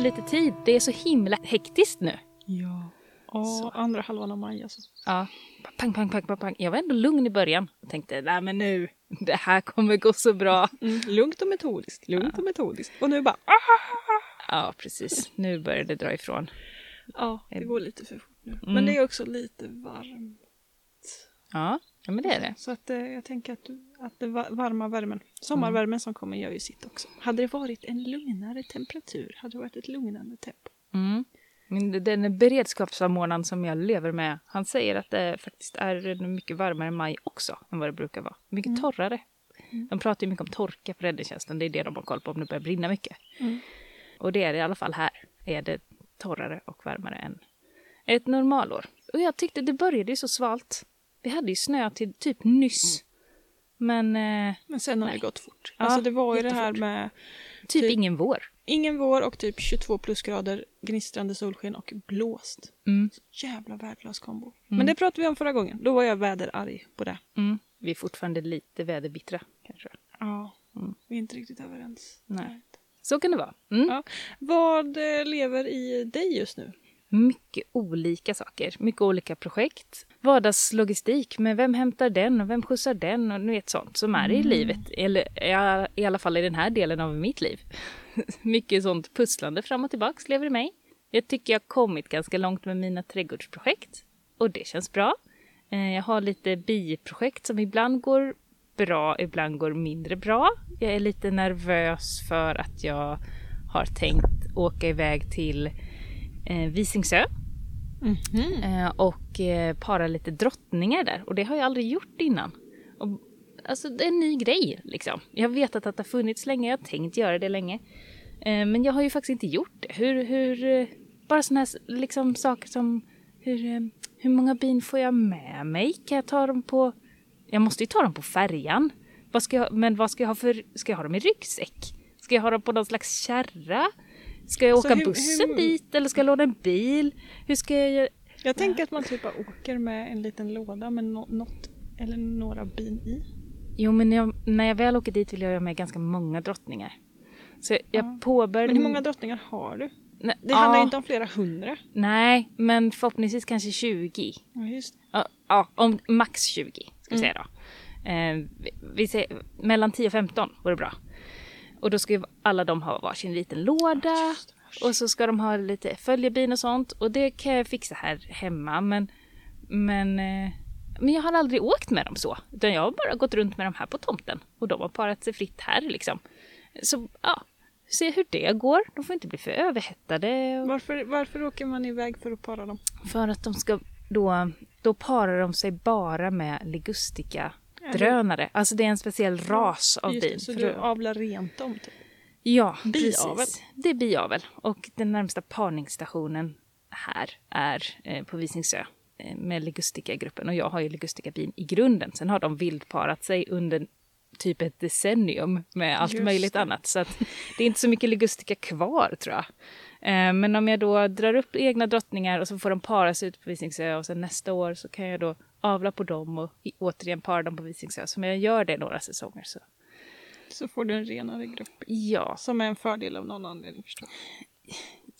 lite tid. Det är så himla hektiskt nu. Ja. Så. andra halvan av maj alltså. Ja. Pang, pang, pang, pang, pang. Jag var ändå lugn i början och tänkte, nej men nu, det här kommer gå så bra. Mm. Lugnt och metodiskt, lugnt och metodiskt. Och nu bara ah! Ja, precis. Nu börjar det dra ifrån. Ja, det går lite för fort nu. Mm. Men det är också lite varmt. Ja, ja men det är det. Så att, eh, jag tänker att, att det va- varma värmen, sommarvärmen som kommer gör ju sitt också. Hade det varit en lugnare temperatur, hade det varit ett lugnande tempo. Mm. Men den beredskapssamordnaren som jag lever med, han säger att det faktiskt är mycket varmare maj också än vad det brukar vara. Mycket torrare. De pratar ju mycket om torka på räddningstjänsten, det är det de har koll på om det börjar brinna mycket. Mm. Och det är det i alla fall här, är det torrare och varmare än ett normalår. Och jag tyckte det började ju så svalt. Vi hade ju snö till typ nyss. Men eh, Men sen har Nej. det gått fort. Ja, alltså det var ju det här med typ, Typ- ingen vår. ingen vår och typ 22 plusgrader, gnistrande solsken och blåst. Mm. Jävla värdelös kombo. Men det pratade vi om förra gången. Då var jag väderarg på det. Mm. Vi är fortfarande lite väderbittra kanske. Ja, Mm. vi är inte riktigt överens. Nej. Så kan det vara. Mm. Ja. Vad eh, lever i dig just nu? Mycket olika saker, mycket olika projekt. Vardagslogistik, med vem hämtar den och vem skjutsar den och ni vet sånt som är i livet. Eller i alla fall i den här delen av mitt liv. mycket sånt pusslande fram och tillbaks lever i mig. Jag tycker jag har kommit ganska långt med mina trädgårdsprojekt och det känns bra. Eh, Jag har lite biprojekt som ibland går bra, ibland går mindre bra. Jag är lite nervös för att jag har tänkt åka iväg till eh, Visingsö eh, och eh, para lite drottningar där. Och det har jag aldrig gjort innan. Och, alltså det är en ny grej liksom. Jag har vetat att det har funnits länge, jag har tänkt göra det länge. Eh, men jag har ju faktiskt inte gjort det. Hur, hur, eh, bara sådana här liksom, saker som hur, eh, hur många bin får jag med mig? Kan jag ta dem på... Jag måste ju ta dem på färjan. Vad ska jag, men vad ska jag ha för... Ska jag ha dem i ryggsäck? Ska jag ha dem på någon slags kärra? Ska jag åka hur- bussen hur- dit eller ska jag låna en bil? Hur ska jag? Jag tänker att man typ bara åker med en liten låda med no- något eller några bin i. Jo, men jag, när jag väl åker dit vill jag ha med ganska många drottningar. Så jag Ja. påbörjade... Men hur många drottningar har du? Nej, Det handlar ja, inte om flera hundra. Nej, men förhoppningsvis kanske 20. Ja, just Ja, ja om max 20 ska vi Mm. säga då. Eh, vi, vi säger mellan 10 och 15 vore bra. Och då ska ju alla de ha varsin liten låda. Och så ska de ha lite följebin och sånt. Och det kan jag fixa här hemma. Men, men, eh, men jag har aldrig åkt med dem så. Utan jag har bara gått runt med dem här på tomten. Och de har parat sig fritt här liksom. Så ja, se hur det går. De får inte bli för överhettade. Och... Varför, varför åker man iväg för att para dem? För att de ska då, då parar de sig bara med ligustica drönare. Alltså det är en speciell ras av Just bin. Så du avlar rent dem? Typ. Ja, Biavel. precis. Det är biavel. Och den närmsta parningsstationen här är eh, på Visingsö eh, med ligustica-gruppen. Och jag har ju ligustica-bin i grunden. Sen har de vildparat sig under typ ett decennium med allt Just möjligt det. annat. Så att det är inte så mycket ligustica kvar tror jag. Eh, Men om jag då drar upp egna drottningar och så får de para sig ute på Visingsö och sen nästa år så kan jag då avla på dem och återigen para dem på Visingsö. Så om jag gör det några säsonger så Så får du en renare grupp. ja, Som är en fördel av någon anledning förstås.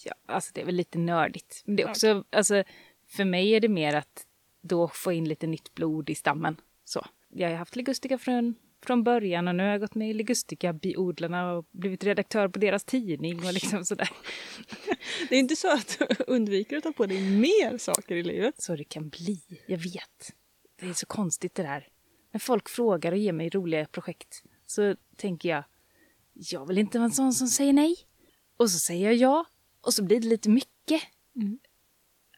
Ja, alltså det är väl lite nördigt. Men det är också, alltså, för mig är det mer att då få in lite nytt blod i stammen. Så. Jag har haft ligustica från, från början och nu har jag gått med i ligustica-biodlarna och blivit redaktör på deras tidning och liksom sådär. Det är inte så att du undviker att ta på dig mer saker i livet. Så det kan bli, jag vet. Det är så konstigt det där. När folk frågar och ger mig roliga projekt så tänker jag, jag vill inte vara en sån som säger nej. Och så säger jag ja. Och så blir det lite mycket. Mm.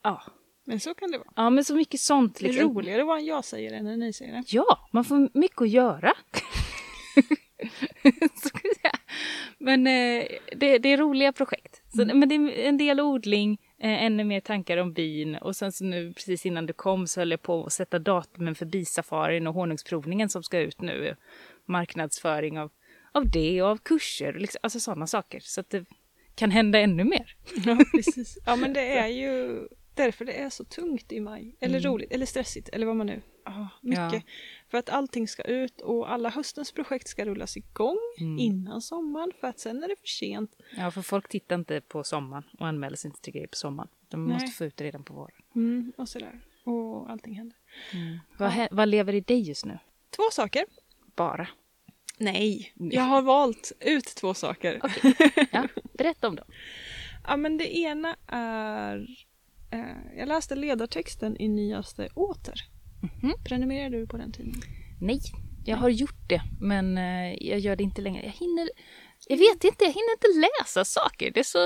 Ja. Men så kan det vara. Ja, men så mycket sånt. Det är Liksom. roligare vad jag säger än när ni säger det. Ja, man får mycket att göra. Men eh, det, det är roliga projekt. Så, Men det är en del odling, eh, ännu mer tankar om bin och sen så nu precis innan du kom så höll jag på att sätta datumen för bisafarin och honungsprovningen som ska ut nu. Marknadsföring av, av det och av kurser, liksom, alltså sådana saker. Så att det kan hända ännu mer. Ja, precis. Ja, men det är ju därför det är så tungt i maj. Eller roligt, eller stressigt, eller vad man nu... Ja, mycket. Ja. För att allting ska ut och alla höstens projekt ska rullas igång Mm. innan sommaren för att sen är det för sent. Ja, för folk tittar inte på sommaren och anmäler sig inte till grejer på sommaren. De Nej. måste få ut det redan på våren. Mm, och sådär. Och allting händer. Vad, hä- vad lever i dig just nu? Två saker. Bara. Nej, jag har valt ut två saker. Ja, berätta om dem. Ja, men det ena är... Eh, jag läste ledartexten i nyaste Åter. Mhm. Prenumererar du på den tidningen? Nej, jag har gjort det, men eh, jag gör det inte längre. Jag hinner... Jag vet inte, jag hinner inte läsa saker. Det är så...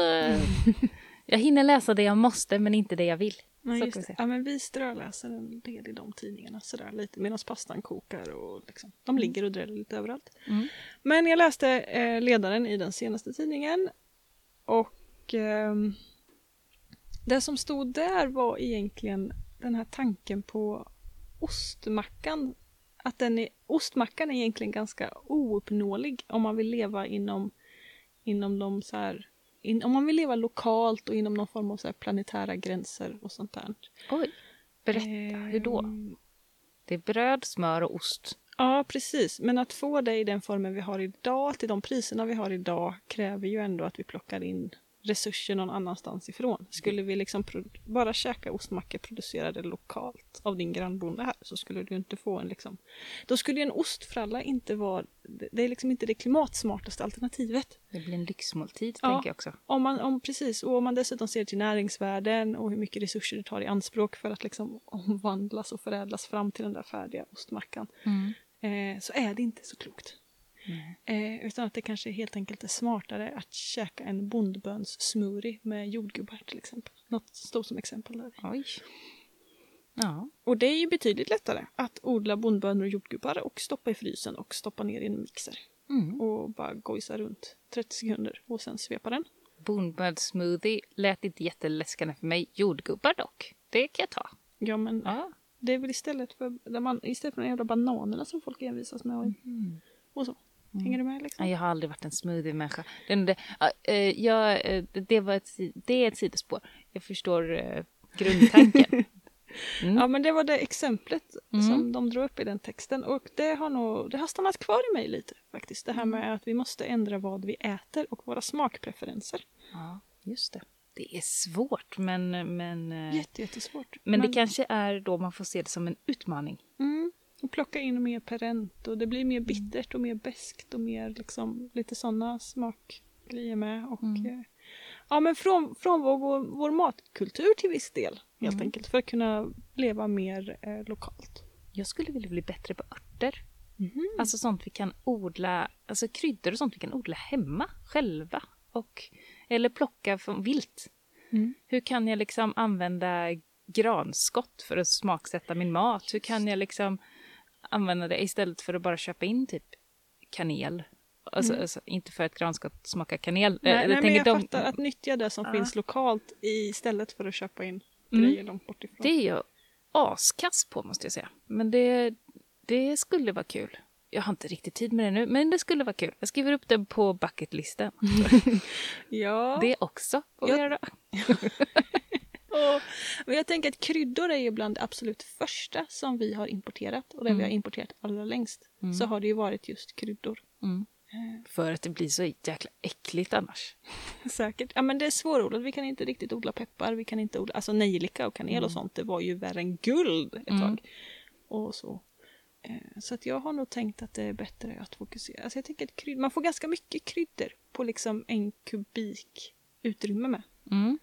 Jag hinner läsa det jag måste, men inte det jag vill. Nej, just vi. Ja, men vi ströläser en del i de tidningarna sådär lite medan pastan kokar och liksom, de ligger och dräller lite överallt. Mm. Men jag läste eh, ledaren i den senaste tidningen och ehm, det som stod där var egentligen den här tanken på ostmackan. Att den är, ostmackan är egentligen ganska ouppnåelig om man vill leva inom, inom de så här, in, om man vill leva lokalt och inom någon form av så planetära gränser och sånt där. Oj, berätta. Hur då? Det är bröd, smör och ost. Ja, precis. Men att få det i den formen vi har idag, till de priserna vi har idag, kräver ju ändå att vi plockar in resurser någon annanstans ifrån. Skulle vi liksom bara käka ostmackor producerade lokalt av din grannbonde här så skulle du inte få en liksom... Då skulle en ostfralla inte vara... Det är liksom inte det klimatsmartaste alternativet. Det blir en lyxmåltid, Ja. tänker jag också. Om man, om, precis, och om man dessutom ser till näringsvärden och hur mycket resurser det tar i anspråk för att liksom omvandlas och förädlas fram till den där färdiga ostmackan eh, så är det inte så klokt. Eh, utan att det kanske helt enkelt är smartare att käka en bondböns smoothie med jordgubbar till exempel. Något står som exempel där. Oj. Ja. Och det är ju betydligt lättare att odla bondbönor och jordgubbar och stoppa i frysen och stoppa ner i en mixer. Mm. Och bara gojsa runt 30 sekunder och sen svepa den. Bondbönssmoothie lät inte jätteläskande för mig. Jordgubbar dock. Det kan jag ta. Ja men Ja. det är väl istället för, där man, istället för de jävla bananerna som folk envisas med och, och så. Hänger du med liksom? Jag har aldrig varit en smoothie-människa. Det, det, eh, jag, eh, det, var ett, det är ett sidospår. Jag förstår eh, grundtanken. Mm. Ja men det var det exemplet Mm. som de drog upp i den texten och det har nog, det har stannat kvar i mig lite faktiskt. Det här Mm. med att vi måste ändra vad vi äter och våra smakpreferenser. Ja, just det. Det är svårt, men, men, Jätte, jättesvårt. men det kanske är då man får se det som en utmaning. Mm, och plocka in mer perent och det blir mer bittert och mer beskt och mer liksom lite sådana smakgrejer med. Och, Mm. eh, ja men från, från vår, vår, matkultur till viss del helt Mm. enkelt för att kunna leva mer eh, lokalt. Jag skulle vilja bli bättre på örter. Mhm. Alltså sånt vi kan odla, alltså kryddor och sånt vi kan odla hemma själva. Och, eller plocka från vilt. Mm. Hur kan jag liksom använda granskott för att smaksätta min mat? Hur kan jag liksom använda det istället för att bara köpa in typ kanel? Alltså, alltså, inte för att granskott smakar kanel. Eh, Nej, nej, men jag de- fattar att nyttja det som Ja. finns lokalt istället för att köpa in Mm. grejer långt bort ifrån. Det är jag askass på måste jag säga. Men det, det skulle vara kul. Jag har inte riktigt tid med det nu, men det skulle vara kul. Jag skriver upp det på bucketlisten. Ja, Det också. Jag- göra. och, men jag tänker att kryddor är ju bland det absolut första som vi har importerat och det vi har importerat allra längst. Så har det ju varit just kryddor. Mm. För att det blir så jäkla äckligt annars. Säkert. Ja men det är svårodlat. Vi kan inte riktigt odla peppar. Vi kan inte odla, alltså nejlika och kanel och sånt. Det var ju värre än guld ett Mm. tag. Och så. Eh, Så att jag har nog tänkt att det är bättre att fokusera. Alltså jag tänker att kryd, man får ganska mycket kryddor på liksom en kubik utrymme med. Mm.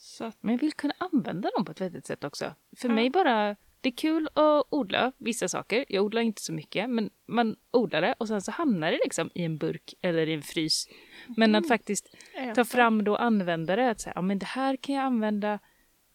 Så att, Men jag vill kunna använda dem på ett vettigt sätt också. För Ja. mig bara, det är kul att odla vissa saker. Jag odlar inte så mycket, men man odlar det och sen så hamnar det liksom i en burk eller i en frys. Men att faktiskt ta fram det och använda det. Att säga, ja men det här kan jag använda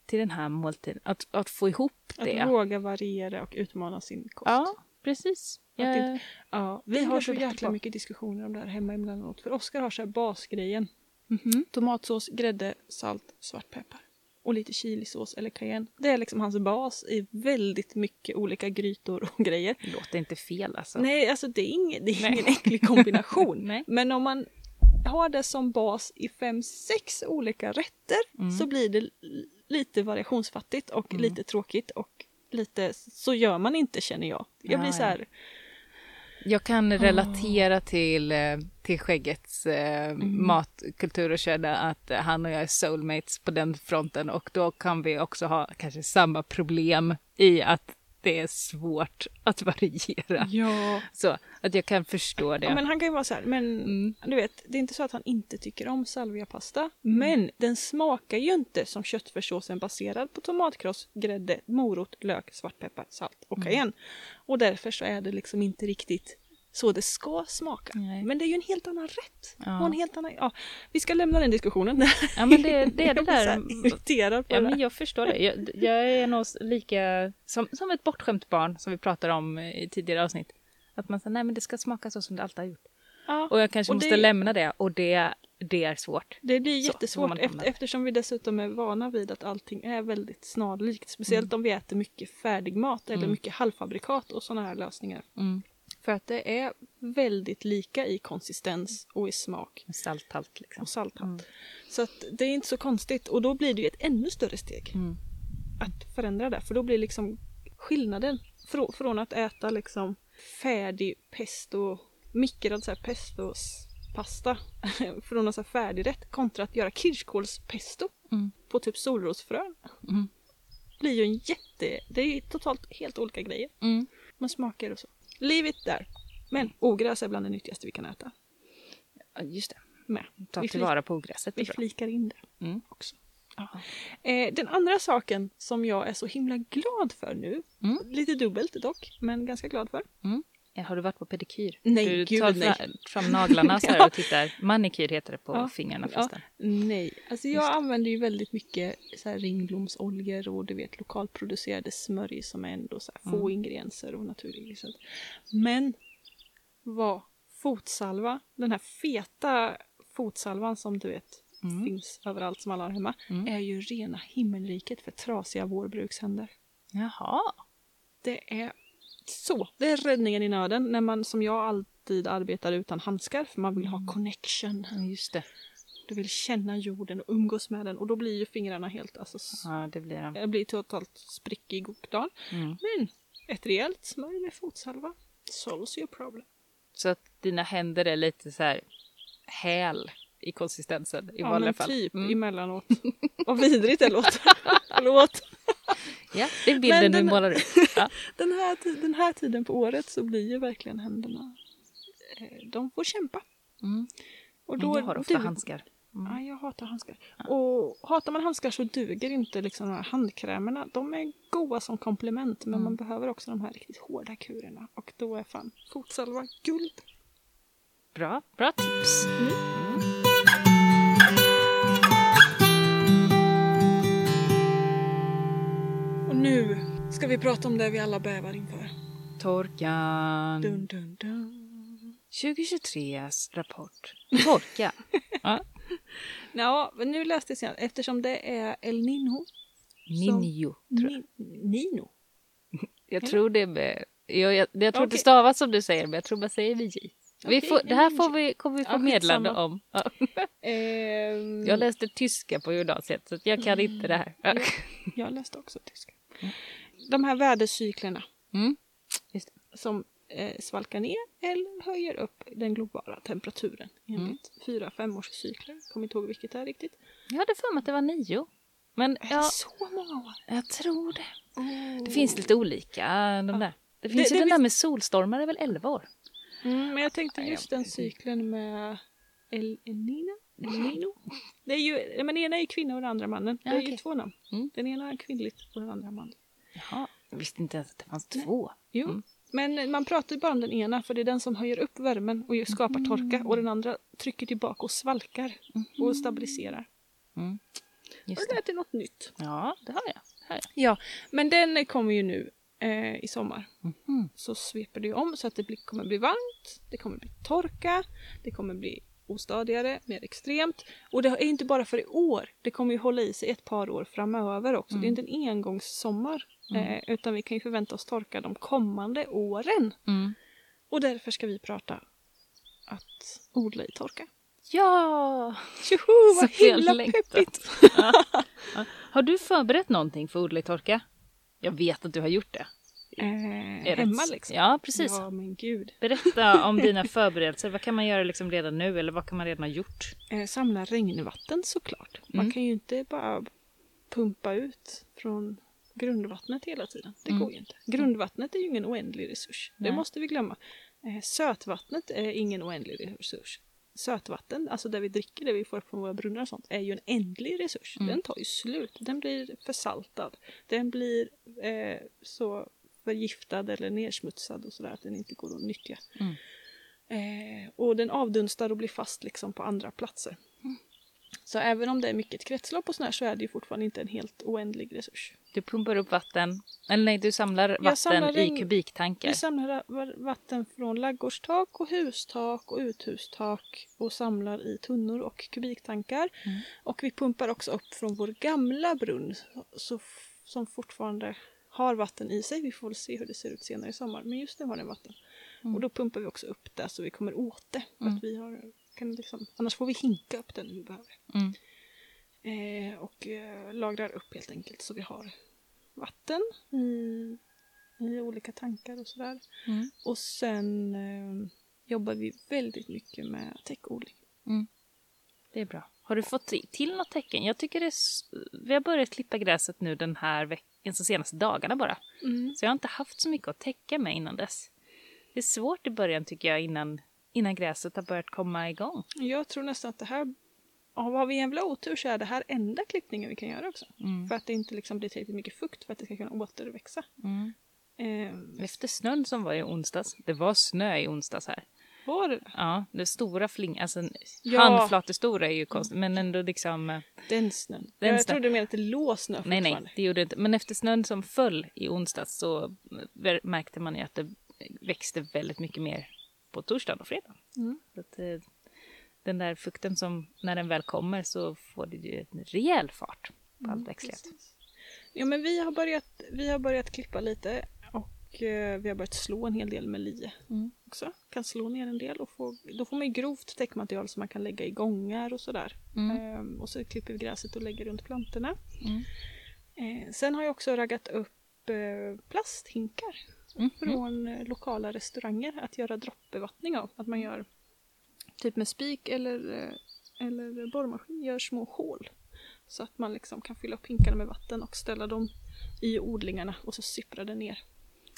till den här måltiden. Att, att få ihop Att det. våga variera och utmana sin kost. Ja, precis. Att Jag, inte- Ja, vi har så jäkla mycket diskussioner om det här hemma emellanåt. För Oskar har så här basgrejen. Mhm. Tomatsås, grädde, salt, svartpeppar. Och lite chilisås eller cayenne. Det är liksom hans bas i väldigt mycket olika grytor och grejer. Det låter inte fel alltså. Nej, alltså det är, ingen, det är ingen äcklig kombination. Nej. Men om man har det som bas i fem, sex olika rätter Mm. så blir det lite variationsfattigt och lite tråkigt och lite, så gör man inte känner jag. Jag blir Ja, så här, Jag kan relatera till, eh, till skäggets eh, Mm. matkultur och känna att han och jag är soulmates på den fronten och då kan vi också ha kanske samma problem i att det är svårt att variera. ja. Så att jag kan förstå det. ja. Men han kan ju vara så här, men Mm. du vet, det är inte så att han inte tycker om salviapasta. Men den smakar ju inte som köttfärssåsen baserad på tomatkross, grädde, morot, lök, svartpeppar, salt och cayenne. Och därför så är det liksom inte riktigt så det ska smaka. Nej. Men det är ju en helt annan rätt. Ja. Och en helt annan, ja, vi ska lämna den diskussionen. Ja men det, det är det Jag blir så där. irriterad på Ja det. men jag förstår det. Jag, jag är nog lika som, som ett bortskämt barn som vi pratade om i tidigare avsnitt. Att man säger nej men det ska smaka så som det alltid har gjort. Ja. Och jag kanske Och måste det- lämna det och det, det är svårt. Det blir Så, så jättesvårt man efter, eftersom vi dessutom är vana vid att allting är väldigt snarlikt. Speciellt om vi äter mycket färdigmat eller Mm. mycket halvfabrikat och sådana här lösningar. Mm. För att det är väldigt lika i konsistens och i smak Salthalt liksom. och salthalt. Mm. Så att det är inte så konstigt och då blir det ju ett ännu större steg Mm. att förändra det. För då blir liksom skillnaden frå, från att äta liksom färdig pesto, mikrad så här pestospasta från en färdigrätt kontra att göra kirskålspesto Mm. på typ solrosfrön. Mm. blir ju en jätte... Det är ju totalt helt olika grejer. Mm. Man smakar och så. Leave it där. Men ogräs är bland det nyttigaste vi kan äta. Ja, Just det. Med. Ta Vi tillvara på ogräset. Vi bra. flikar in det Mm. också. Ja. Eh, den andra saken som jag är så himla glad för nu, Mm. lite dubbelt dock, men ganska glad för. Ja, Har du varit på pedikyr? Nej, du gud, tar nej. fram, naglarna så här Ja. och tittar. Manikyr heter det på Ja. fingrarna Ja. förresten. Nej, alltså Just jag använder ju väldigt mycket så här ringblomsoljor och du vet lokalproducerade smörj som är ändå så här få Mm. ingredienser och naturingredienser. Men vad fotsalva, den här feta fotsalvan som du vet Mm. finns överallt som alla har hemma, Mm. är ju rena himmelriket för trasiga vårbrukshänder. Jaha. Det är så, det är räddningen i nöden när man som jag alltid arbetar utan handskar för man vill ha connection. Ja, Just det. Du vill känna jorden och umgås med den och då blir ju fingrarna helt, alltså Ja, det blir det. jag blir totalt sprickig och dan. Mm. Men ett rejält smörj med fotsalva solves your problem. Så att dina händer är lite så här häl i konsistensen i ja vanliga men fall. typ Mm. emellanåt. Vad vidrigt det låter. Förlåt. Ja, det är bilden Men du den- målar upp. Ja. Den här, den här tiden på året så blir ju verkligen händerna, eh, de får kämpa. Mm. Och då jag har ofta du- handskar. Mm. Ja, jag hatar handskar. Och hatar man handskar så duger inte liksom de här handkrämerna. De är goda som komplement men Mm. man behöver också de här riktigt hårda kurerna. Och då är fan fotsalva guld. Bra, bra tips. Och nu ska vi prata om det vi alla bävar inför. Torkan. Dun, dun, dun. 2023s rapport. Torka. ja. Ja, men nu läste jag eftersom det är El Nino. Ninjo, tror jag. Ni, Nino? Jag tror det med... Jag, jag, jag tror Okej. det stavas som du säger, men jag tror man säger med J. Vi får, det här får vi, kommer vi få Ja, meddelande om. Ja. Ehm, Jag läste tyska på gymnasiet, så jag kan inte det här. Ja. jag läste också tyska. De här vädercyklerna Mm. Som eh, svalkar ner eller höjer upp den globala temperaturen Mm. enligt fyra femårscykler. Kommer inte ihåg vilket det är riktigt. Jag hade för mig att det var nio. Men Är det så många år? jag tror det. Oh. Det finns lite olika, de där. Det finns Det- ju det den där med solstormar, det är väl 11 år? Mm, men jag tänkte just den cykeln med El, El Nina? Nino? Det är ju, men ena är ju kvinna och den andra mannen. Ja, det är ju okej. två namn. Mm. Den ena är kvinnligt och den andra manlig. Jaha, jag visste inte ens att det fanns två. Jo, Mm. men man pratar ju bara om den ena för det är den som höjer upp värmen och ju skapar Mm. torka och den andra trycker tillbaka och svalkar och stabiliserar. Mm. Och Just det det. är till något nytt. Ja, det har jag. Ja, men den kommer ju nu eh, i sommar. Mhm. Så sveper det ju om så att det blir, kommer bli varmt, det kommer bli torka, det kommer bli ostadigare, mer extremt. Och det är inte bara för i år, det kommer ju hålla i sig ett par år framöver också. Det är inte en engångssommar. Eh, utan vi kan ju förvänta oss torka de kommande åren. Mm. Och därför ska vi prata att odla i torka. Ja! Tjoho, vad Så himla peppigt! Ja. Har du förberett någonting för odla i torka? Jag vet att du har gjort det. Eh, hemma liksom. Ja, precis. Ja, men gud. Berätta om dina förberedelser. Vad kan man göra liksom redan nu eller vad kan man redan ha gjort? Eh, samla regnvatten såklart. Man Mm. kan ju inte bara pumpa ut från grundvattnet hela tiden. Det Mm. går ju inte. Grundvattnet är ju ingen oändlig resurs. Nej. Det måste vi glömma. Eh, sötvattnet är ingen oändlig resurs. Sötvatten, alltså det vi dricker, det vi får från våra brunnar och sånt, är ju en ändlig resurs. Mm. Den tar ju slut. Den blir försaltad. Den blir eh, så förgiftad eller nersmutsad och sådär att den inte går att nyttja. Mm. Eh, och den avdunstar och blir fast liksom på andra platser. Så även om det är mycket kretslopp och sådär så är det ju fortfarande inte en helt oändlig resurs. Du pumpar upp vatten, eller nej, du samlar vatten samlar regn- i kubiktankar. Vi samlar va- vatten från ladugårdstak och hustak och uthustak och samlar i tunnor och kubiktankar. Mm. Och vi pumpar också upp från vår gamla brunn så, som fortfarande har vatten i sig. Vi får väl se hur det ser ut senare i sommar. Men just nu har den vatten. Mm. Och då pumpar vi också upp det så vi kommer åt det. För Mm. att vi har, kan liksom, annars får vi hinka upp det när vi behöver. Mm. Eh, och eh, lagrar upp helt enkelt så vi har vatten i, i olika tankar och sådär. Mm. Och sen eh, jobbar vi väldigt mycket med täckodling. Det är bra. Har du fått till något tecken? Jag tycker det är... Vi har börjat klippa gräset nu den här veckan, de senaste dagarna bara. Så jag har inte haft så mycket att täcka med innan dess. Det är svårt i början tycker jag innan, innan gräset har börjat komma igång. Jag tror nästan att det här, ja, har vi en jävla otur så är det här enda klippningen vi kan göra också. Mm. För att det inte liksom blir tillräckligt mycket fukt för att det ska kunna återväxa. Mm. Eh, Efter snön som var i onsdags, det var snö i onsdags här. Var det? Ja, det stora fling, alltså Ja. handflatestora är ju konstigt, men ändå liksom... eh, Den snön. Den jag snön. trodde du menade att det låg snö Nej, nej, det gjorde det inte. Men efter snön som föll i onsdags så ver- märkte man ju att det växte väldigt mycket mer på torsdagen och fredagen. Mm. Så att, eh, den där fukten som, när den väl kommer så får det ju en rejäl fart på allt växtlighet. Mm. Ja, men vi har börjat, vi har börjat klippa lite och eh, vi har börjat slå en hel del med lie Mm. också. Kan slå ner en del och få, då får man grovt täckmaterial som man kan lägga i gångar och sådär. Mm. Ehm, och så klipper vi gräset och lägger runt plantorna. Mm. Eh, sen har jag också raggat upp eh, plasthinkar Mm. från eh, lokala restauranger att göra droppbevattning av. Att man gör typ med spik eller, eh, eller borrmaskin gör små hål. Så att man liksom kan fylla upp hinkarna med vatten och ställa dem i odlingarna och så sipprar det ner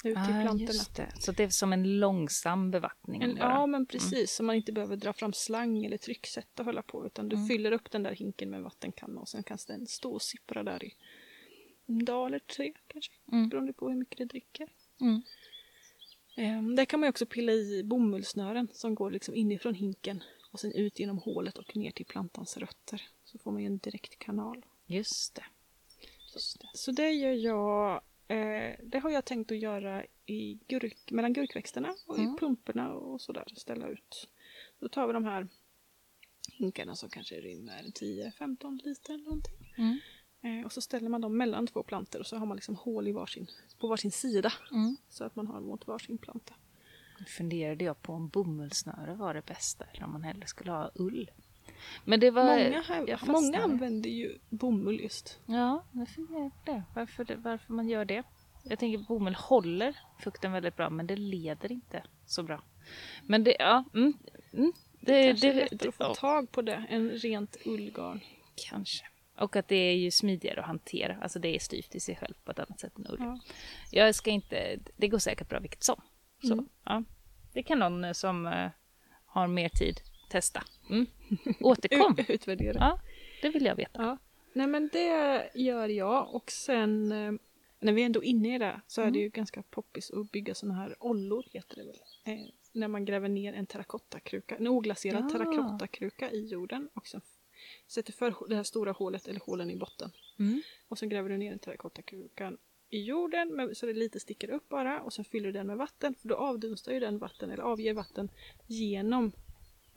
ut till Ah, plantorna. just det. Så det är som en långsam bevattning. En, ja men precis, så man inte behöver dra fram slang eller trycksätta och hålla på utan du Mm. fyller upp den där hinken med vattenkanna och sen kan den stå och sippra där i en dag eller tre kanske, Mm. beroende på hur mycket det dricker. Mm. Ehm, där kan man ju också pilla i bomullsnören som går liksom inifrån hinken och sen ut genom hålet och ner till plantans rötter. Så får man ju en direkt kanal. Just det. Så, så det gör jag, eh, det har jag tänkt att göra i gurk, mellan gurkväxterna och Mm. i plumporna och sådär, ställa ut. Då tar vi de här hinkarna som kanske rymmer 10-15 liter eller någonting. Mm. Eh, och så ställer man dem mellan två plantor och så har man liksom hål i varsin, på varsin sida Mm. så att man har mot varsin planta. Nu funderade jag på om bomullsnöre var det bästa eller om man hellre skulle ha ull. Men det var... Många, här, många använder ju bomull just. Ja, funderar på det. Varför, det. varför man gör det. Jag tänker bomull håller fukten väldigt bra men det leder inte så bra. Men det, ja. Mm, mm, det, Kanske är det, lättare att få ja, tag på det än rent ullgarn. kanske. Och att det är ju smidigare att hantera. Alltså det är styvt i sig själv på ett annat sätt än ull. Ja. Jag ska inte, det går säkert bra vilket som. Så, Mm. ja. Det kan någon eh, som eh, har mer tid testa. Mm. Återkom! U- utvärdera. Ja, det vill jag veta. Ja. Nej men det gör jag och sen eh, när vi är ändå inne i det så är det ju ganska poppis att bygga såna här ollor heter det väl. Eh, när man gräver ner en terrakottakruka, en oglaserad Ja. terrakottakruka i jorden och sen sätter för det här stora hålet eller hålen i botten. Mm. Och sen gräver du ner en terrakottakrukan i jorden med, så det lite sticker upp bara och sen fyller du den med vatten för då avdunstar ju den vatten eller avger vatten genom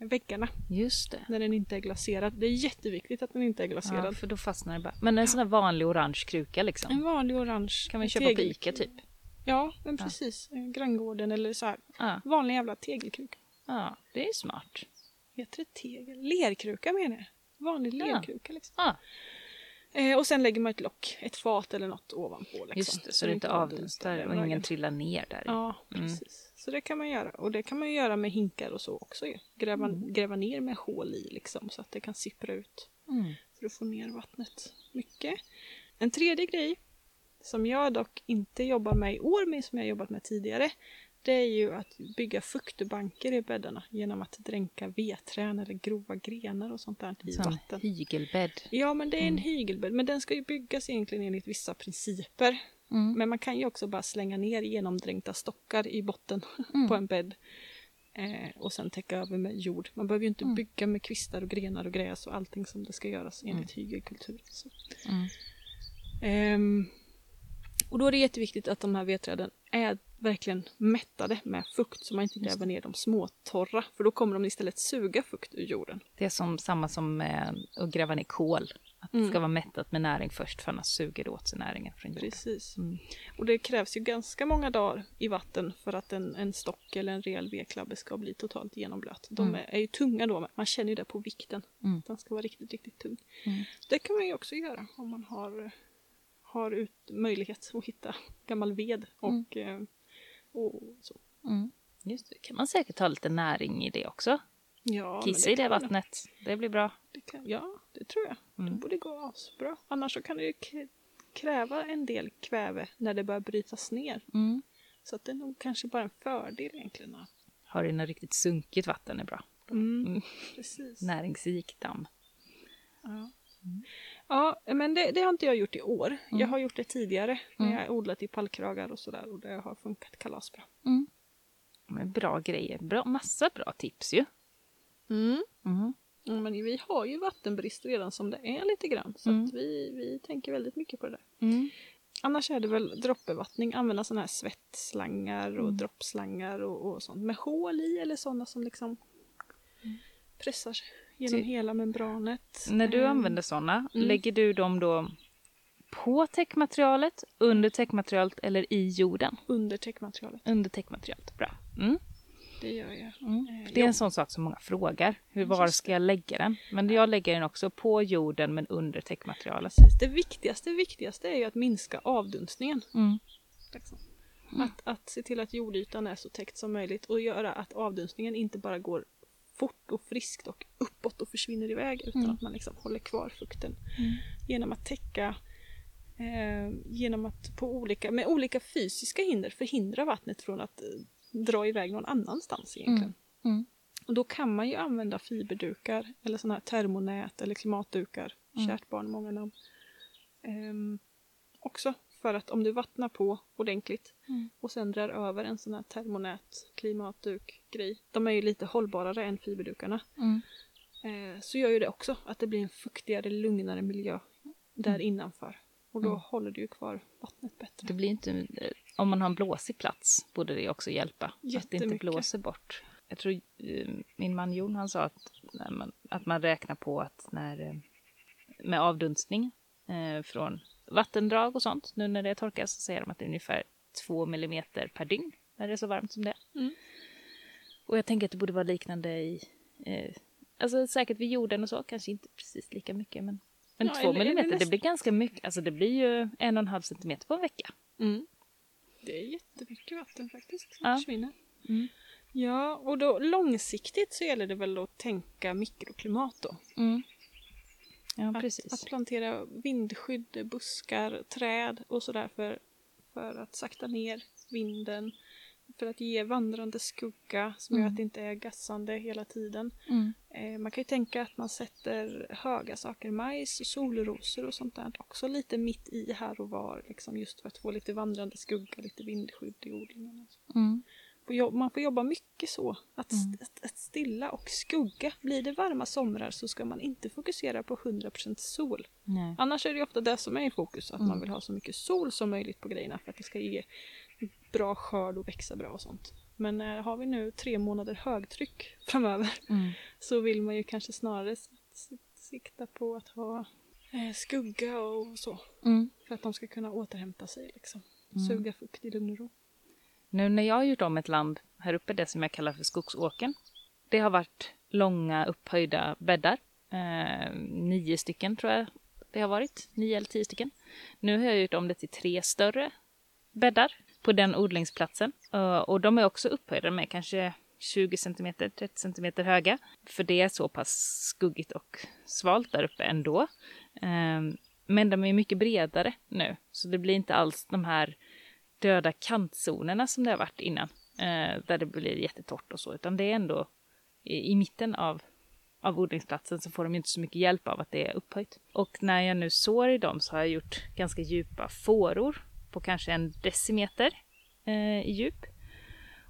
väggarna Just det. när den inte är glaserad. Det är jätteviktigt att den inte är glaserad. Ja, för då fastnar det bara. Men en sån här vanlig orange kruka liksom. En vanlig orange Kan man köpa på tegel- Ica typ. Ja, men precis. Eh, Granngården eller så här. Ja, Vanlig jävla tegelkruka. ja det är smart. Heter det tegel? Lerkruka menar jag. Vanlig Ja. lerkruka liksom. Ja. Eh, och sen lägger man ett lock, ett fat eller något ovanpå. Liksom, Just det, så det inte avdunstar och ingen trillar ner där. Ja, Mm. precis. Så det kan man göra. Och det kan man göra med hinkar och så också ju. Gräva, Mm. gräva ner med hål i liksom så att det kan sippra ut. Mm. För att få ner vattnet mycket. En tredje grej som jag dock inte jobbar med i år men som jag jobbat med tidigare. Det är ju att bygga fuktbanker i bäddarna genom att dränka vedträn eller grova grenar och sånt där i Sån vatten. hygelbädd. Ja men det är en Mm. hygelbädd men den ska ju byggas egentligen enligt vissa principer. Mm. Men man kan ju också bara slänga ner genomdränkta stockar i botten Mm. på en bädd. Eh, och sen täcka över med jord. Man behöver ju inte Mm. bygga med kvistar och grenar och gräs och allting som det ska göras enligt hygelkultur. Så. Mm. Och då är det jätteviktigt att de här vedträden är verkligen mättade med fukt så man inte gräver ner dem småtorra för då kommer de istället suga fukt ur jorden. Det är som samma som med att gräva ner kol. Att det Mm. ska vara mättat med näring först för annars suger det åt sig näringen från jorden. Precis. Mm. Och det krävs ju ganska många dagar i vatten för att en, en stock eller en rejäl vedklabbe ska bli totalt genomblöt. De Mm. är, är ju tunga då, man känner ju det på vikten. Mm. Den ska vara riktigt, riktigt tung. Mm. Det kan man ju också göra om man har, har ut, möjlighet att hitta gammal ved och, eh, och så. Mm. Just det, kan man säkert ha lite näring i det också. Ja, Kissa i det vattnet, det blir bra. Det kan, ja, det tror jag. Det Mm. borde gå asbra. Annars så kan det kräva en del kväve när det börjar brytas ner. Mm. Så att det är nog kanske bara en fördel egentligen. att- Har det något riktigt sunkigt vatten är bra. Mm, Mm. Precis. Näringsrik damm. Ja. Ja, men det, det har inte jag gjort i år. Jag Mm. har gjort det tidigare när Mm. jag har odlat i pallkragar och sådär och det har funkat kalasbra. Mm. Men bra grejer, bra, massa bra tips ju. Mm. Mm. Men vi har ju vattenbrist redan som det är lite grann så Mm. att vi, vi tänker väldigt mycket på det där. Mm. Annars är det väl droppbevattning, använda sådana här svettslangar och Mm. droppslangar och, och sånt med hål i eller sådana som liksom pressar sig genom hela membranet. När du Ehm, använder sådana, mm. lägger du dem då på täckmaterialet, under täckmaterialet eller i jorden? Under täckmaterialet, Under täckmaterialet, bra. Mm. det gör jag. Mm. Eh, det är en sån sak som många frågar. Hur, var ska jag lägga den? Men jag lägger den också på jorden men under täckmaterialet. Precis. Det viktigaste, viktigaste är ju att minska avdunstningen. Mm. Mm. Att, att se till att jordytan är så täckt som möjligt och göra att avdunstningen inte bara går fort och friskt och uppåt och försvinner iväg utan Mm. att man liksom håller kvar fukten Mm. genom att täcka eh, genom att på olika, med olika fysiska hinder förhindra vattnet från att eh, dra iväg någon annanstans egentligen. Mm. Och då kan man ju använda fiberdukar eller sådana här termonät eller klimatdukar. Mm. Kärt barn, många namn. Ehm, också för att om du vattnar på ordentligt Mm. och sen drar över en sån här termonät, klimatduk grej. De är ju lite hållbarare än fiberdukarna. Mm. Eh, så gör ju det också att det blir en fuktigare, lugnare miljö där Mm. innanför. Och då Mm. håller du ju kvar vattnet bättre. Det blir inte, om man har en blåsig plats borde det också hjälpa. Att det inte blåser bort. Jag tror eh, min man Jon han sa att, man, att man räknar på att när eh, med avdunstning eh, från vattendrag och sånt, nu när det torkar så säger de att det är ungefär två millimeter per dygn när det är så varmt som det är. Mm. Och jag tänker att det borde vara liknande i, eh, alltså säkert vid jorden och så, kanske inte precis lika mycket men, men Ja, två eller- eller millimeter, det nästan. blir ganska mycket, alltså det blir ju en och en halv centimeter på en vecka. Mm. Det är jättemycket vatten faktiskt som Ja. försvinner. Mm. Ja, och då långsiktigt så gäller det väl att tänka mikroklimat då. Mm. Ja, Att, precis. att plantera vindskydd, buskar, träd och sådär för, för att sakta ner vinden. För att ge vandrande skugga som gör Mm. att det inte är gassande hela tiden. Mm. Eh, man kan ju tänka att man sätter höga saker, majs solrosor och sånt där också lite mitt i här och var. Liksom just för att få lite vandrande skugga, lite vindskydd i odlingen. Mm. Får Man får jobba mycket så. Att, Mm. att, att stilla och skugga. Blir det varma somrar så ska man inte fokusera på 100% sol. Nej. Annars är det ofta det som är i fokus. Att Mm. man vill ha så mycket sol som möjligt på grejerna för att det ska ge bra skörd och växa bra och sånt. Men eh, har vi nu tre månader högtryck framöver Mm. så vill man ju kanske snarare sikta på att ha eh, skugga och så. Mm. För att de ska kunna återhämta sig liksom. Mm. Suga fukt i lugn och ro. Nu när jag har gjort om ett land här uppe, det som jag kallar för skogsåken. Det har varit långa upphöjda bäddar. Eh, nio stycken tror jag det har varit, nio eller tio stycken. Nu har jag gjort om det till tre större bäddar på den odlingsplatsen. Eh, och de är också upphöjda med kanske 20 cm, 30 cm höga. För det är så pass skuggigt och svalt där uppe ändå. Eh, men de är mycket bredare nu, så det blir inte alls de här döda kantzonerna som det har varit innan. Eh, där det blir jättetorrt och så, utan det är ändå i, i mitten av av odlingsplatsen så får de inte så mycket hjälp av att det är upphöjt. Och när jag nu sår i dem så har jag gjort ganska djupa fåror på kanske en decimeter eh, i djup.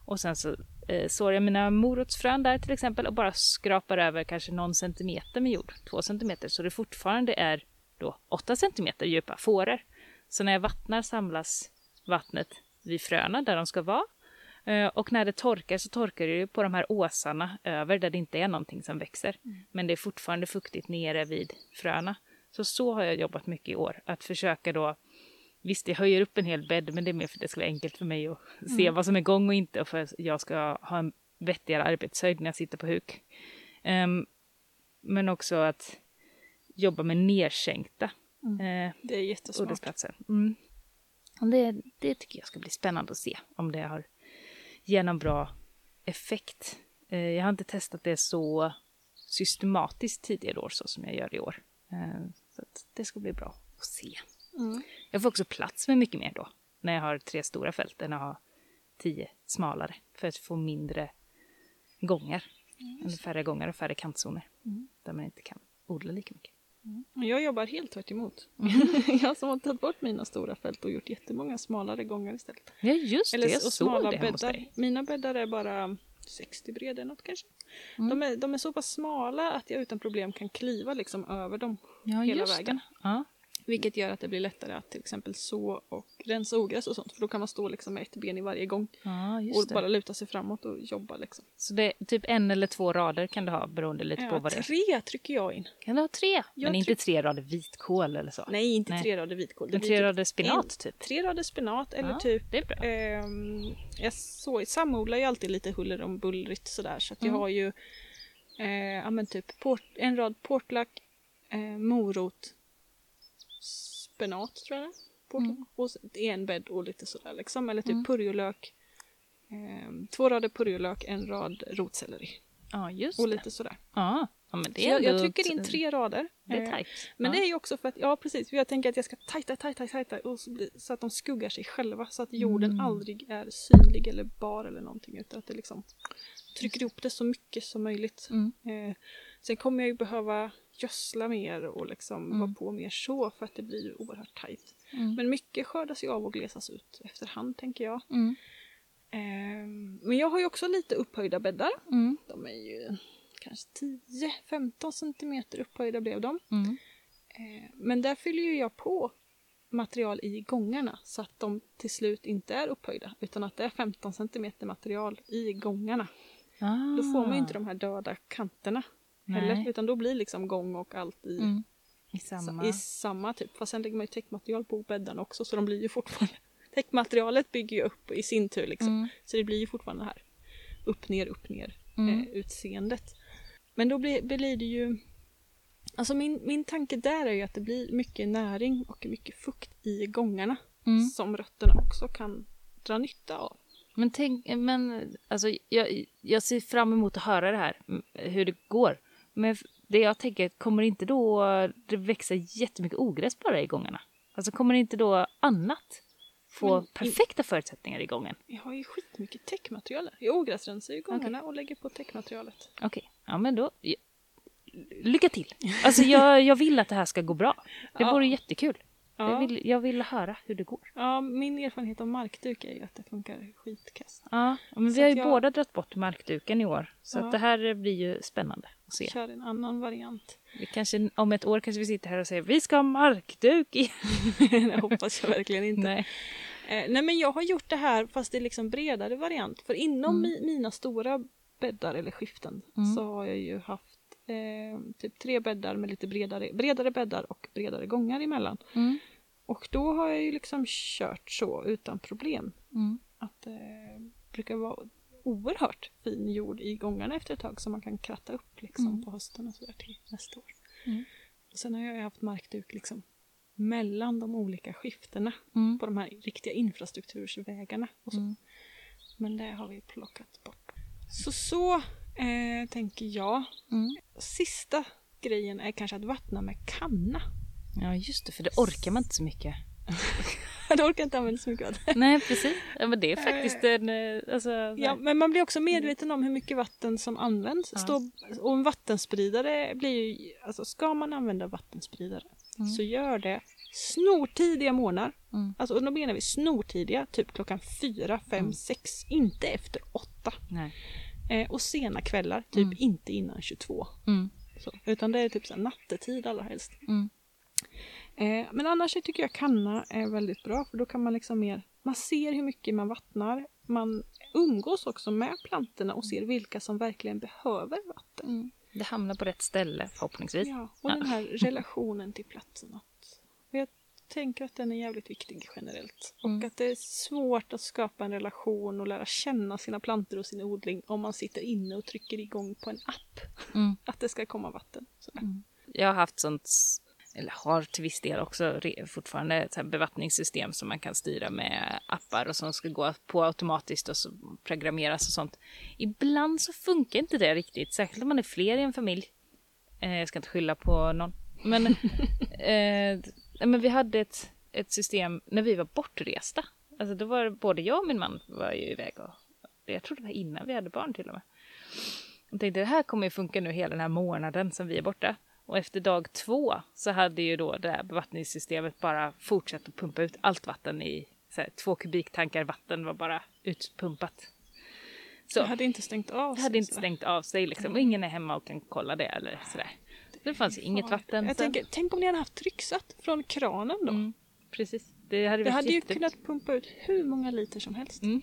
Och sen så eh, sår jag mina morotsfrön där till exempel och bara skrapar över kanske någon centimeter med jord, två centimeter, så det fortfarande är då åtta centimeter djupa fåror. Så när jag vattnar samlas vattnet vid fröna där de ska vara Eh, och när det torkar så torkar det ju på de här åsarna över där det inte är någonting som växer. Mm. Men det är fortfarande fuktigt nere vid fröna. Så så har jag jobbat mycket i år. Att försöka då Visst, jag höjer upp en hel bädd, men det är mer för att det ska vara enkelt för mig att mm. se vad som är igång och inte och för att jag ska ha en vettigare arbetshöjd när jag sitter på huk. Um, men också att jobba med nedsänkta mm. uh, Det är jättesmart. Mm. Det, det tycker jag ska bli spännande att se om det har ge någon bra effekt. Eh, jag har inte testat det så systematiskt tidigare år så som jag gör i år. Eh, så det ska bli bra att se. Mm. Jag får också plats med mycket mer då när jag har tre stora fält än att ha tio smalare för att få mindre gångar. Mm. Eller färre gångar och färre kantzoner mm. där man inte kan odla lika mycket. Mm. Jag jobbar helt tvärt emot. Mm. jag som har tagit bort mina stora fält och gjort jättemånga smalare gångar istället. Ja just Eller, det, jag såg det bäddar. Mina bäddar är bara 60 breda något kanske. Mm. De, är, de är så pass smala att jag utan problem kan kliva liksom över dem ja, hela vägen. Ja. Vilket gör att det blir lättare att till exempel så och rensa ogräs och sånt. För då kan man stå liksom med ett ben i varje gång. Ja, och det. bara luta sig framåt och jobba liksom. Så det är typ en eller två rader kan du ha beroende lite ja, på vad det är? tre trycker jag in. Kan du ha tre? Jag Men inte tre rader vitkål eller så? Nej, inte Nej. tre rader vitkål. Men tre typ rader spenat typ? Tre rader spenat eller ja, typ... Det är bra. Eh, jag så, samodlar ju alltid lite huller om bullrigt sådär så att mm. jag har ju eh, ja, men typ port, en rad portlack, eh, morot, spenat tror jag det mm. Och en bädd och lite sådär liksom. Eller typ mm. purjolök. Eh, två rader purjolök, en rad rotselleri. Ja, just Och lite sådär. Ja, ja men det är jag, jag trycker in tre rader. Det är tajt. Men ja. det är ju också för att, ja precis, jag tänker att jag ska tajta, tajta, tajta och så, så att de skuggar sig själva. Så att jorden mm. aldrig är synlig eller bar eller någonting. Utan att det liksom trycker ihop det så mycket som möjligt. Mm. Eh, sen kommer jag ju behöva gödsla mer och liksom mm. vara på mer så för att det blir oerhört tajt. Mm. Men mycket skördas ju av och glesas ut efterhand tänker jag. Mm. Eh, men jag har ju också lite upphöjda bäddar. Mm. De är ju kanske 10-15 centimeter upphöjda blev de. Mm. Eh, men där fyller ju jag på material i gångarna så att de till slut inte är upphöjda utan att det är 15 centimeter material i gångarna. Ah. Då får man ju inte de här döda kanterna heller. Utan då blir liksom gång och allt i, mm. I, samma. i samma typ. Fast sen lägger man ju täckmaterial på bäddarna också så de blir ju fortfarande Täckmaterialet bygger ju upp i sin tur liksom. Mm. Så det blir ju fortfarande här upp ner upp ner mm. eh, utseendet. Men då blir, blir det ju Alltså min, min tanke där är ju att det blir mycket näring och mycket fukt i gångarna mm. som rötterna också kan dra nytta av. Men tänk, men alltså jag, jag ser fram emot att höra det här, hur det går. Men det jag tänker, kommer inte då det växa jättemycket ogräs bara i gångarna? Alltså kommer inte då annat få Men, perfekta förutsättningar i gången? Jag har ju skitmycket täckmaterial. Jag ogräsrensar ju gångarna okay. och lägger på täckmaterialet. Okej, okay. ja men då lycka till! Alltså jag, jag vill att det här ska gå bra. Det ja. vore jättekul. Ja. Jag, vill, jag vill höra hur det går. Ja, min erfarenhet av markduk är ju att det funkar skitkast. Ja, men vi har ju jag... båda dragit bort markduken i år. Så ja. att det här blir ju spännande att se. Kör en annan variant. Vi kanske, om ett år kanske vi sitter här och säger vi ska ha markduk igen. det hoppas jag verkligen inte. Nej. Eh, nej men jag har gjort det här fast det är liksom bredare variant. För inom mm. mi, mina stora bäddar eller skiften mm. så har jag ju haft eh, typ tre bäddar med lite bredare, bredare bäddar och bredare gångar emellan. Mm. Och då har jag ju liksom kört så utan problem. Mm. Att det eh, brukar vara oerhört fin jord i gångarna efter ett tag som man kan kratta upp liksom mm. på hösten och sådär till nästa år. Mm. Sen har jag haft markduk liksom mellan de olika skiftena Mm. på de här riktiga infrastruktursvägarna. Och så. Mm. Men det har vi plockat bort. Så så eh, tänker jag. Mm. Sista grejen är kanske att vattna med kanna. Ja, just det, för det orkar man inte så mycket. det orkar inte använda så mycket vatten. Nej, precis. Ja, men det är faktiskt en... eh, Alltså, Ja, men man blir också medveten om hur mycket vatten som används. Ja. Stå, och en vattenspridare blir ju, alltså ska man använda vattenspridare Mm. så gör det snortidiga morgnar. Mm. Alltså, och då menar vi snortidiga, typ klockan fyra, fem, Mm. sex, inte efter åtta. Nej. Eh, och sena kvällar, typ Mm. inte innan 22. Mm. Så, utan det är typ så här nattetid allra helst. Mm. Eh, men annars tycker jag kanna är väldigt bra för då kan man liksom mer, man ser hur mycket man vattnar, man umgås också med plantorna och ser vilka som verkligen behöver vatten. Mm. Det hamnar på rätt ställe förhoppningsvis. Ja, och Ja. den här relationen till platsen. Att, och jag tänker att den är jävligt viktig generellt. Och Mm. att det är svårt att skapa en relation och lära känna sina plantor och sin odling om man sitter inne och trycker igång på en app Mm. att det ska komma vatten. Sådär. Jag har haft sånt, eller har till viss del också fortfarande ett bevattningssystem som man kan styra med appar och som ska gå på automatiskt och så programmeras och sånt. Ibland så funkar inte det riktigt, särskilt om man är fler i en familj. Eh, jag ska inte skylla på någon. Men, eh, men vi hade ett, ett system när vi var bortresta. Alltså då var både jag och min man var ju iväg och jag tror det var innan vi hade barn till och med. Jag tänkte det här kommer ju funka nu hela den här månaden som vi är borta. Och efter dag två så hade ju då det här bevattningssystemet bara fortsatt att pumpa ut allt vatten i så här, två kubiktankar vatten var bara utpumpat. Så Jag hade inte stängt av det hade sig, inte stängt av sig liksom. Och ingen är hemma och kan kolla det eller sådär. Det fanns ju inget vatten. Jag tänker, tänk om ni hade haft trycksatt från kranen då? Mm, precis. Det hade, Det hade ju kunnat pumpa ut hur många liter som helst. Mm.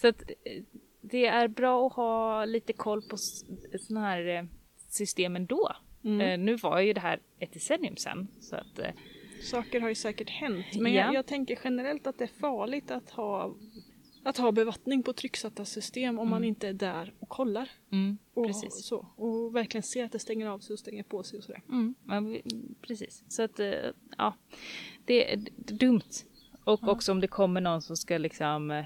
Så att eh, det är bra att ha lite koll på sådana här eh, system ändå. Mm. Eh, nu var ju det här ett decennium sedan. Så att, eh, Saker har ju säkert hänt. Men Ja. jag, jag tänker generellt att det är farligt att ha, att ha bevattning på trycksatta system om man Mm. inte är där och kollar. mm, Och, precis. Så, och verkligen ser att det stänger av sig och stänger på sig och sådär. Mm, vi- precis. Så att, eh, ja, det är dumt. Och också om det kommer någon som ska liksom...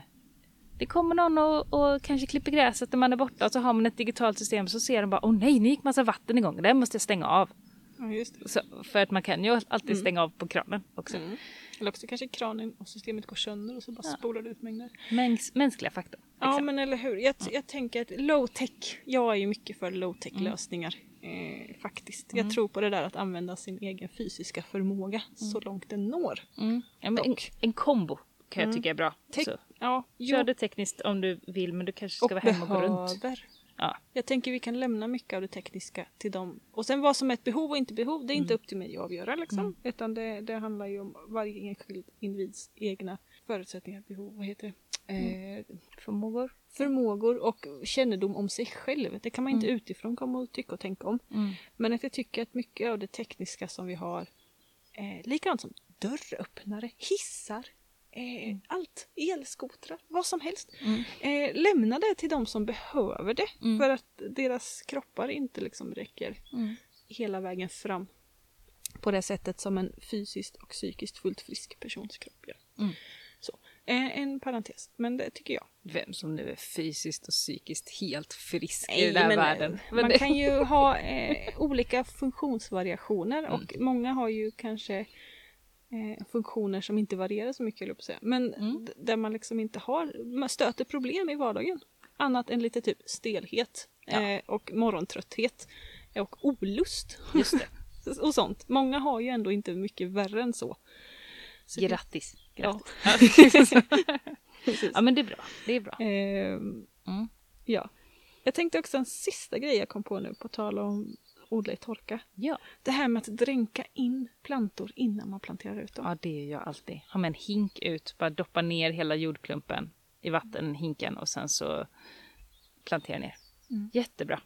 Det kommer någon och, och kanske klipper gräset när man är borta och så har man ett digitalt system så ser de bara åh nej, nu gick massa vatten igång, det måste jag stänga av. Ja. Så, för att man kan ju alltid stänga av på kranen också. Mm. Eller också kanske kranen och systemet går sönder och så bara Ja. spolar det ut mängder. Mäns, mänskliga faktorn. Ja men eller hur. Jag, jag tänker att low tech, jag är ju mycket för low tech lösningar. Eh, faktiskt. Jag tror på det där att använda sin egen fysiska förmåga så långt den når. Mm. Ja, en, en kombo kan jag tycka är bra. Te- så, Ja, kör det tekniskt om du vill men du kanske ska och vara hemma och gå runt. Ja. Jag tänker vi kan lämna mycket av det tekniska till dem. Och sen vad som är ett behov och inte behov, det är inte upp till mig att avgöra liksom. Utan det, det handlar ju om varje enskild individs egna förutsättningar, behov, vad heter det? Eh, Förmågor. förmågor och kännedom om sig själv. Det kan man inte utifrån komma och tycka och tänka om. Mm. Men att jag tycker att mycket av det tekniska som vi har, eh, likadant som dörröppnare, hissar, eh, allt, elskotrar, vad som helst. Mm. Eh, lämna det till de som behöver det Mm. för att deras kroppar inte liksom räcker Mm. hela vägen fram på det sättet som en fysiskt och psykiskt fullt frisk persons kropp gör. Mm. Så, eh, en parentes, men det tycker jag. Vem som nu är fysiskt och psykiskt helt frisk i Nej, den här världen. eh, Men Man kan ju ha eh, olika funktionsvariationer och många har ju kanske eh, funktioner som inte varierar så mycket, jag säga. Men Mm. där man liksom inte har, man stöter problem i vardagen. Annat än lite typ stelhet Ja. eh, och morgontrötthet och olust. Just det. och sånt. Många har ju ändå inte mycket värre än så. så Grattis. Ja. Grattis. Precis. ja men det är bra. Det är bra. Ehm, Mm. ja. Jag tänkte också en sista grej jag kom på nu på tal om odla i torka. Ja. Det här med att dränka in plantor innan man planterar ut dem. ja, det gör jag alltid. Ha med en hink ut, bara doppa ner hela jordklumpen i vattenhinken och sen så plantera ner. Mm. Jättebra.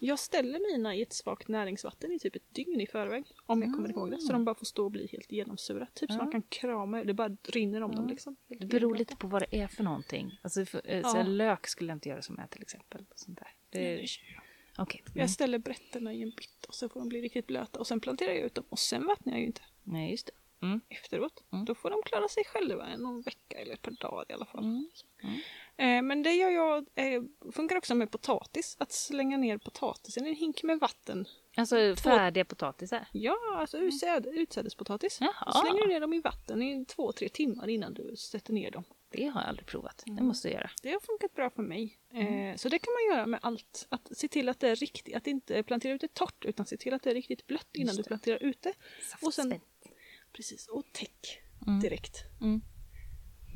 Jag ställer mina i ett svagt näringsvatten i typ ett dygn i förväg. Om jag kommer ihåg det. Så de bara får stå och bli helt genomsura. Typ så Ja. man kan krama Det bara rinner om dem liksom. Helt Det beror lite på vad det är för någonting. Alltså, för, eh, så Ja. lök skulle jag inte göra som är till exempel. Sånt där. Ja, Det, det kör jag. Mm. ställer brätterna i en bytt och så får de bli riktigt blöta och sen planterar jag ut dem och sen vattnar jag ju inte Nej, just det. Mm. efteråt. Mm. Då får de klara sig själva någon vecka eller ett par dagar i alla fall. Mm. Mm. Eh, men det gör jag, eh, funkar också med potatis. Att slänga ner potatisen i en hink med vatten. Alltså färdiga potatisar? Ja, alltså utsäd, utsädespotatis. Jaha. Slänger du ner dem i vatten i två, tre timmar innan du sätter ner dem. Det har jag aldrig provat. Det Mm. måste jag göra. Det har funkat bra för mig. Mm. Eh, så det kan man göra med allt. Att se till att det är riktigt, att inte plantera ut det torrt utan se till att det är riktigt blött innan Just du det. planterar ut det. Och sen-. Precis, och täck Mm. direkt Mm.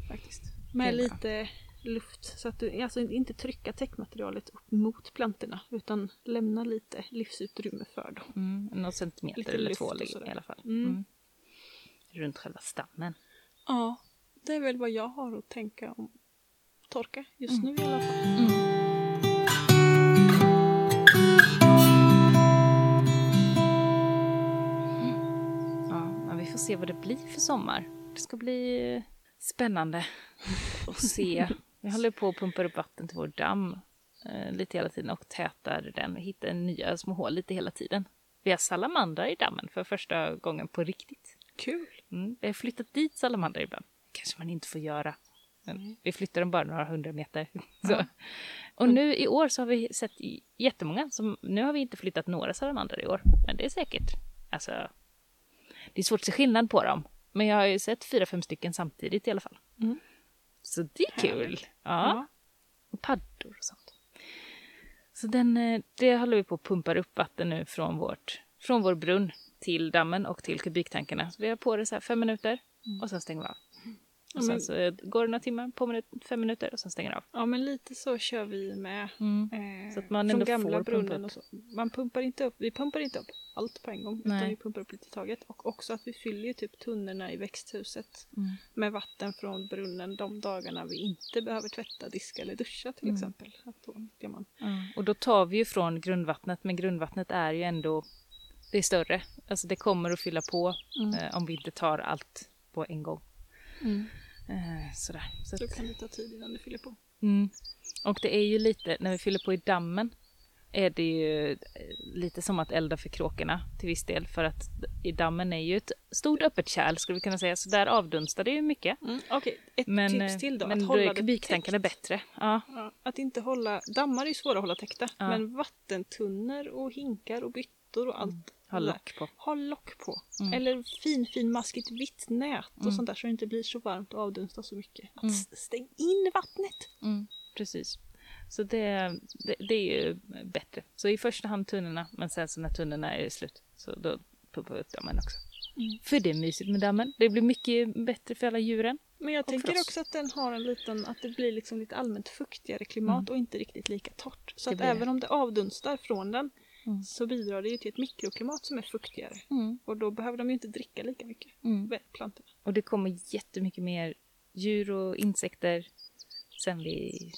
faktiskt. Med lite luft så att du alltså inte trycka täckmaterialet upp mot plantorna utan lämna lite livsutrymme för dem. Mm. Någon centimeter Lite eller två i alla fall. Mm. Mm. Runt själva stammen. Ja, det är väl vad jag har att tänka om torka just Mm. nu i alla fall. Ja, men vi får se vad det blir för sommar. Det ska bli eh, spännande att se. Vi håller på att pumpa upp vatten till vår damm eh, lite hela tiden och tätar den och hittar nya små hål lite hela tiden. Vi har salamandrar i dammen för första gången på riktigt. Kul! Mm. Vi har flyttat dit salamandrar ibland. Kanske man inte får göra. Mm. vi flyttar dem bara några hundra meter. Ja. Och nu i år så har vi sett jättemånga. Som, nu har vi inte flyttat några salamandrar i år. Men det är säkert. Alltså, det är svårt att se skillnad på dem. Men jag har ju sett fyra, fem stycken samtidigt i alla fall. Mm. Så det är kul. Härligt. Ja. Och paddor och sånt. Så den, eh, det håller vi på att pumpar upp vatten nu från, vårt, från vår brunn till dammen och till kubiktankarna. Så vi har på det så här fem minuter och sen stänger vi av. Och sen så eh, går det några timmar, på minut, fem minuter och sen stänger det av. Ja men lite så kör vi med. Eh, Så att man ändå gamla får pumpa brunnen upp. Man pumpar inte upp, vi pumpar inte upp allt på en gång utan Nej. vi pumpar upp lite i taget. Och också att vi fyller typ tunnorna i växthuset Mm. med vatten från brunnen de dagarna vi inte behöver tvätta, diska eller duscha till Mm. exempel. Att då man. Och då tar vi ju från grundvattnet, men grundvattnet är ju ändå det är större. Alltså det kommer att fylla på eh, om vi inte tar allt på en gång. Eh, sådär. Så Så att, kan det ta tid innan det fyller på. mm. Och det är ju lite, när vi fyller på i dammen, är det ju eh, lite som att elda för kråkorna till viss del. För att i dammen är ju ett stort öppet kärl skulle vi kunna säga, så där avdunstar det ju mycket. Mm. Okej, ett Men, tips eh, till då. men att hålla det kubiktankarna täckt. bättre. Ja. Ja, att inte hålla, dammar är ju svåra att hålla täckta. Ja. Men vattentunnor och hinkar och byttor och allt. Ha lock på. Ha lock på. Mm. Eller fin, fin maskigt vitt nät och Mm. sånt där så det inte blir så varmt och avdunstar så mycket. Att Mm. Stäng in vattnet! Mm, precis. Så det, det, det är ju bättre. Så i första hand tunnorna, men sen så när tunnorna är slut så då pumpar vi upp dammen också. Mm. För det är mysigt med dammen. Det blir mycket bättre för alla djuren. Men jag tänker också att den har en liten, att det blir liksom lite allmänt fuktigare klimat Mm. och inte riktigt lika torrt. Så att även om det avdunstar från den Mm. så bidrar det ju till ett mikroklimat som är fuktigare. Mm. Och då behöver de ju inte dricka lika mycket, Mm. plantorna. Och det kommer jättemycket mer djur och insekter sen vi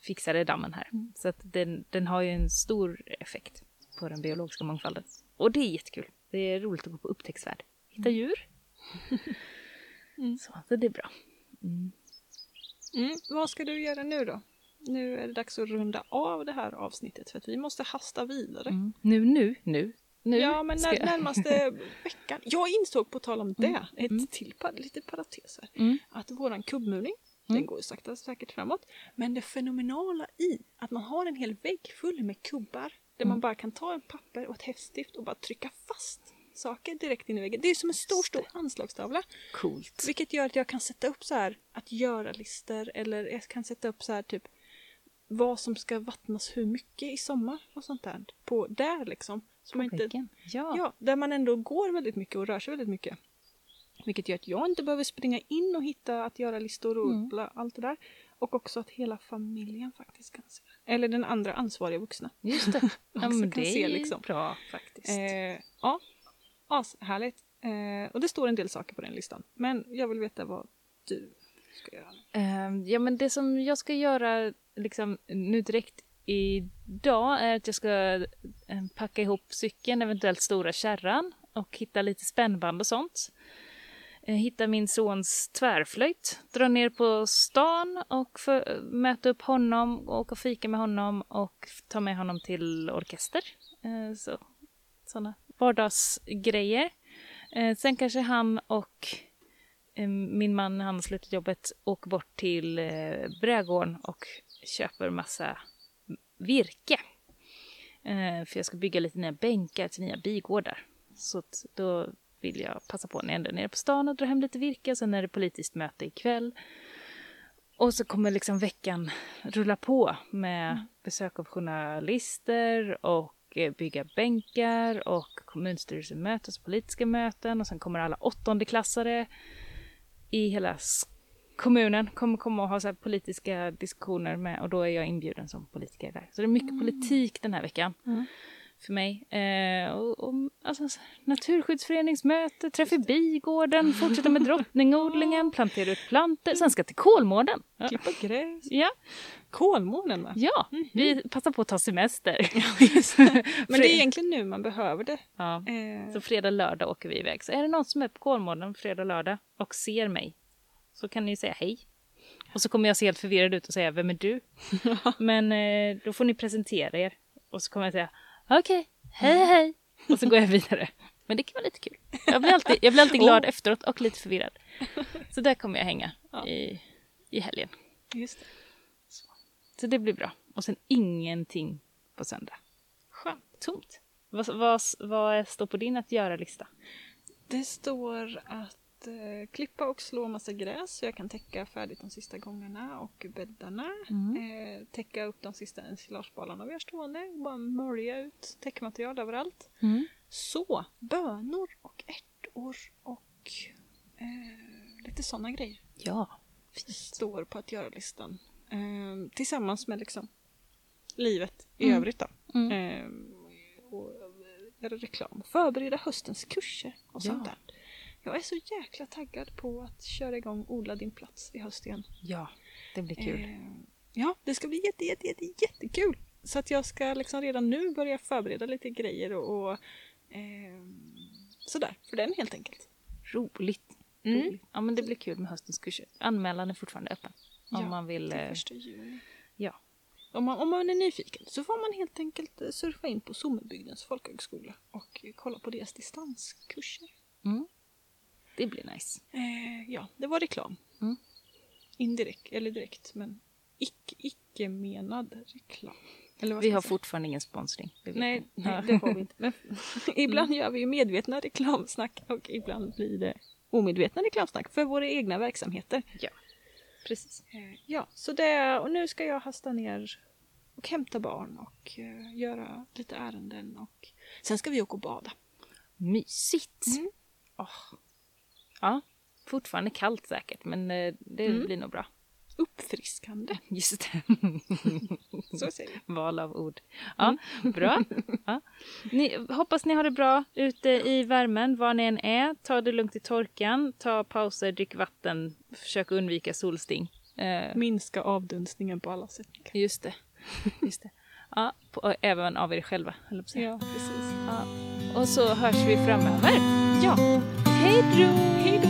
fixade dammen här. Mm. Så att den, den har ju en stor effekt på den biologiska mångfalden. Och det är jättekul. Det är roligt att gå på upptäcktsfärd. Hitta djur. Mm. Så, så det är bra. Mm. Mm. Vad ska du göra nu då? Nu är det dags att runda av det här avsnittet för att vi måste hasta vidare. Mm. Nu, nu, nu. nu Ja, men när, närmaste veckan. Jag insåg på tal om det, ett Mm. till par, lite parentes här, Mm. att våran kubbmurning, Mm. den går ju sakta säkert framåt. Men det fenomenala i att man har en hel vägg full med kubbar där man Mm. bara kan ta en papper och ett häftstift och bara trycka fast saker direkt in i väggen. Det är som en stor, stor anslagstavla. Coolt. Vilket gör att jag kan sätta upp så här att göra-listor eller jag kan sätta upp så här typ vad som ska vattnas hur mycket i sommar och sånt där. På där liksom. Så man inte. Ja. ja, där man ändå går väldigt mycket och rör sig väldigt mycket. Vilket gör att jag inte behöver springa in och hitta att göra-listor och Mm. bla, allt det där. Och också att hela familjen faktiskt kan se. Eller den andra ansvariga vuxna. Just det. Ja, men kan det se är liksom. bra faktiskt. Eh, ja, ashärligt. Eh, och det står en del saker på den listan. Men jag vill veta vad du ska göra. Ehm, ja, men det som jag ska göra liksom, nu direkt idag är att jag ska ehm, packa ihop cykeln, eventuellt stora kärran och hitta lite spännband och sånt. Eh, hitta min sons tvärflöjt, dra ner på stan och för, möta upp honom, åka och fika med honom och ta med honom till orkester. Eh, så, sådana vardagsgrejer. Eh, sen kanske han och min man han har slutat jobbet åker bort till eh, brädgården och köper massa virke. Eh, för jag ska bygga lite nya bänkar till nya bigårdar. Så då vill jag passa på när jag ändå är nere på stan och dra hem lite virke. Sen är det politiskt möte ikväll. Och så kommer liksom veckan rulla på med Mm. besök av journalister och eh, bygga bänkar och kommunstyrelsemöten, så politiska möten och sen kommer alla åttondeklassare i hela kommunen kommer komma och ha så politiska diskussioner med och då är jag inbjuden som politiker där. Så det är mycket politik den här veckan Mm. för mig. Eh, och, och, alltså, naturskyddsföreningsmöte, träff i bigården, fortsätta med drottningodlingen, plantera ut plantor, sen ska jag till Kolmården. Klippa gräs. Ja, Kolmården va? ja, vi passar på att ta semester. Men det är egentligen nu man behöver det. ja. Eh, Så fredag, lördag åker vi iväg. Så är det någon som är på Kolmården fredag, lördag och ser mig så kan ni säga hej. Och så kommer jag se helt förvirrad ut och säga vem är du? Men eh, då får ni presentera er. Och så kommer jag säga okej, hej hej. Och så går jag vidare. Men det kan vara lite kul. Jag blir alltid, jag blir alltid glad Oh. efteråt och lite förvirrad. Så där kommer jag hänga Ja. i, i helgen. Just det. Så det blir bra. Och sen ingenting på söndag. Skönt. Tomt. Vad, vad, vad står på din att göra-lista? Det står att eh, klippa och slå massa gräs så jag kan täcka färdigt de sista gångarna och bäddarna. Mm. Eh, täcka upp de sista ensilagebalarna vi har stående bara mölja ut täckmaterial överallt. Mm. Så, bönor och ärtor och eh, lite sådana grejer Ja. står på att göra-listan. Eh, tillsammans med liksom livet i Mm. övrigt då. Mm. Eh, och göra reklam. Förbereda höstens kurser och Ja. sånt där. Jag är så jäkla taggad på att köra igång Odla din plats i höst igen. Ja, det blir kul. Eh, ja, det ska bli jätte, jätte, jätte, jättekul. Så att jag ska liksom redan nu börja förbereda lite grejer och, och eh, sådär för den helt enkelt. Roligt. Mm. Roligt. Ja, men det blir kul med höstens kurser. Anmälan är fortfarande öppen. Om Ja, man vill... Eh, första juni. Ja. Om man, om man är nyfiken så får man helt enkelt eh, surfa in på Sommenbygdens folkhögskola och kolla på deras distanskurser. Mm. Det blir nice. Eh, ja, det var reklam. Mm. Indirekt, eller direkt, men icke, icke menad reklam. Vi har fortfarande ingen sponsring. Nej, nej, det har vi inte. Men ibland gör vi ju medvetna reklamsnack och ibland blir det omedvetna reklamsnack för våra egna verksamheter. Precis. Eh, Ja, så det, och nu ska jag hasta ner och hämta barn och eh, göra lite ärenden och sen ska vi åka och bada. Mysigt. Mm. Åh. Ja, fortfarande kallt säkert, men eh, det Mm. blir nog bra. Uppfriskande, Just det. så säger vi. Val av ord. Ja, bra. Ja. Ni, hoppas ni har det bra ute i värmen, var ni än är. Ta det lugnt i torkan, ta pauser, drick vatten, försök undvika solsting. Eh, Minska avdunstningen på alla sätt. just det. Just det. Ja, på, även av er själva, jag på. Ja, precis. Ja. Och så hörs vi framöver. Ja, Hej då! hej då!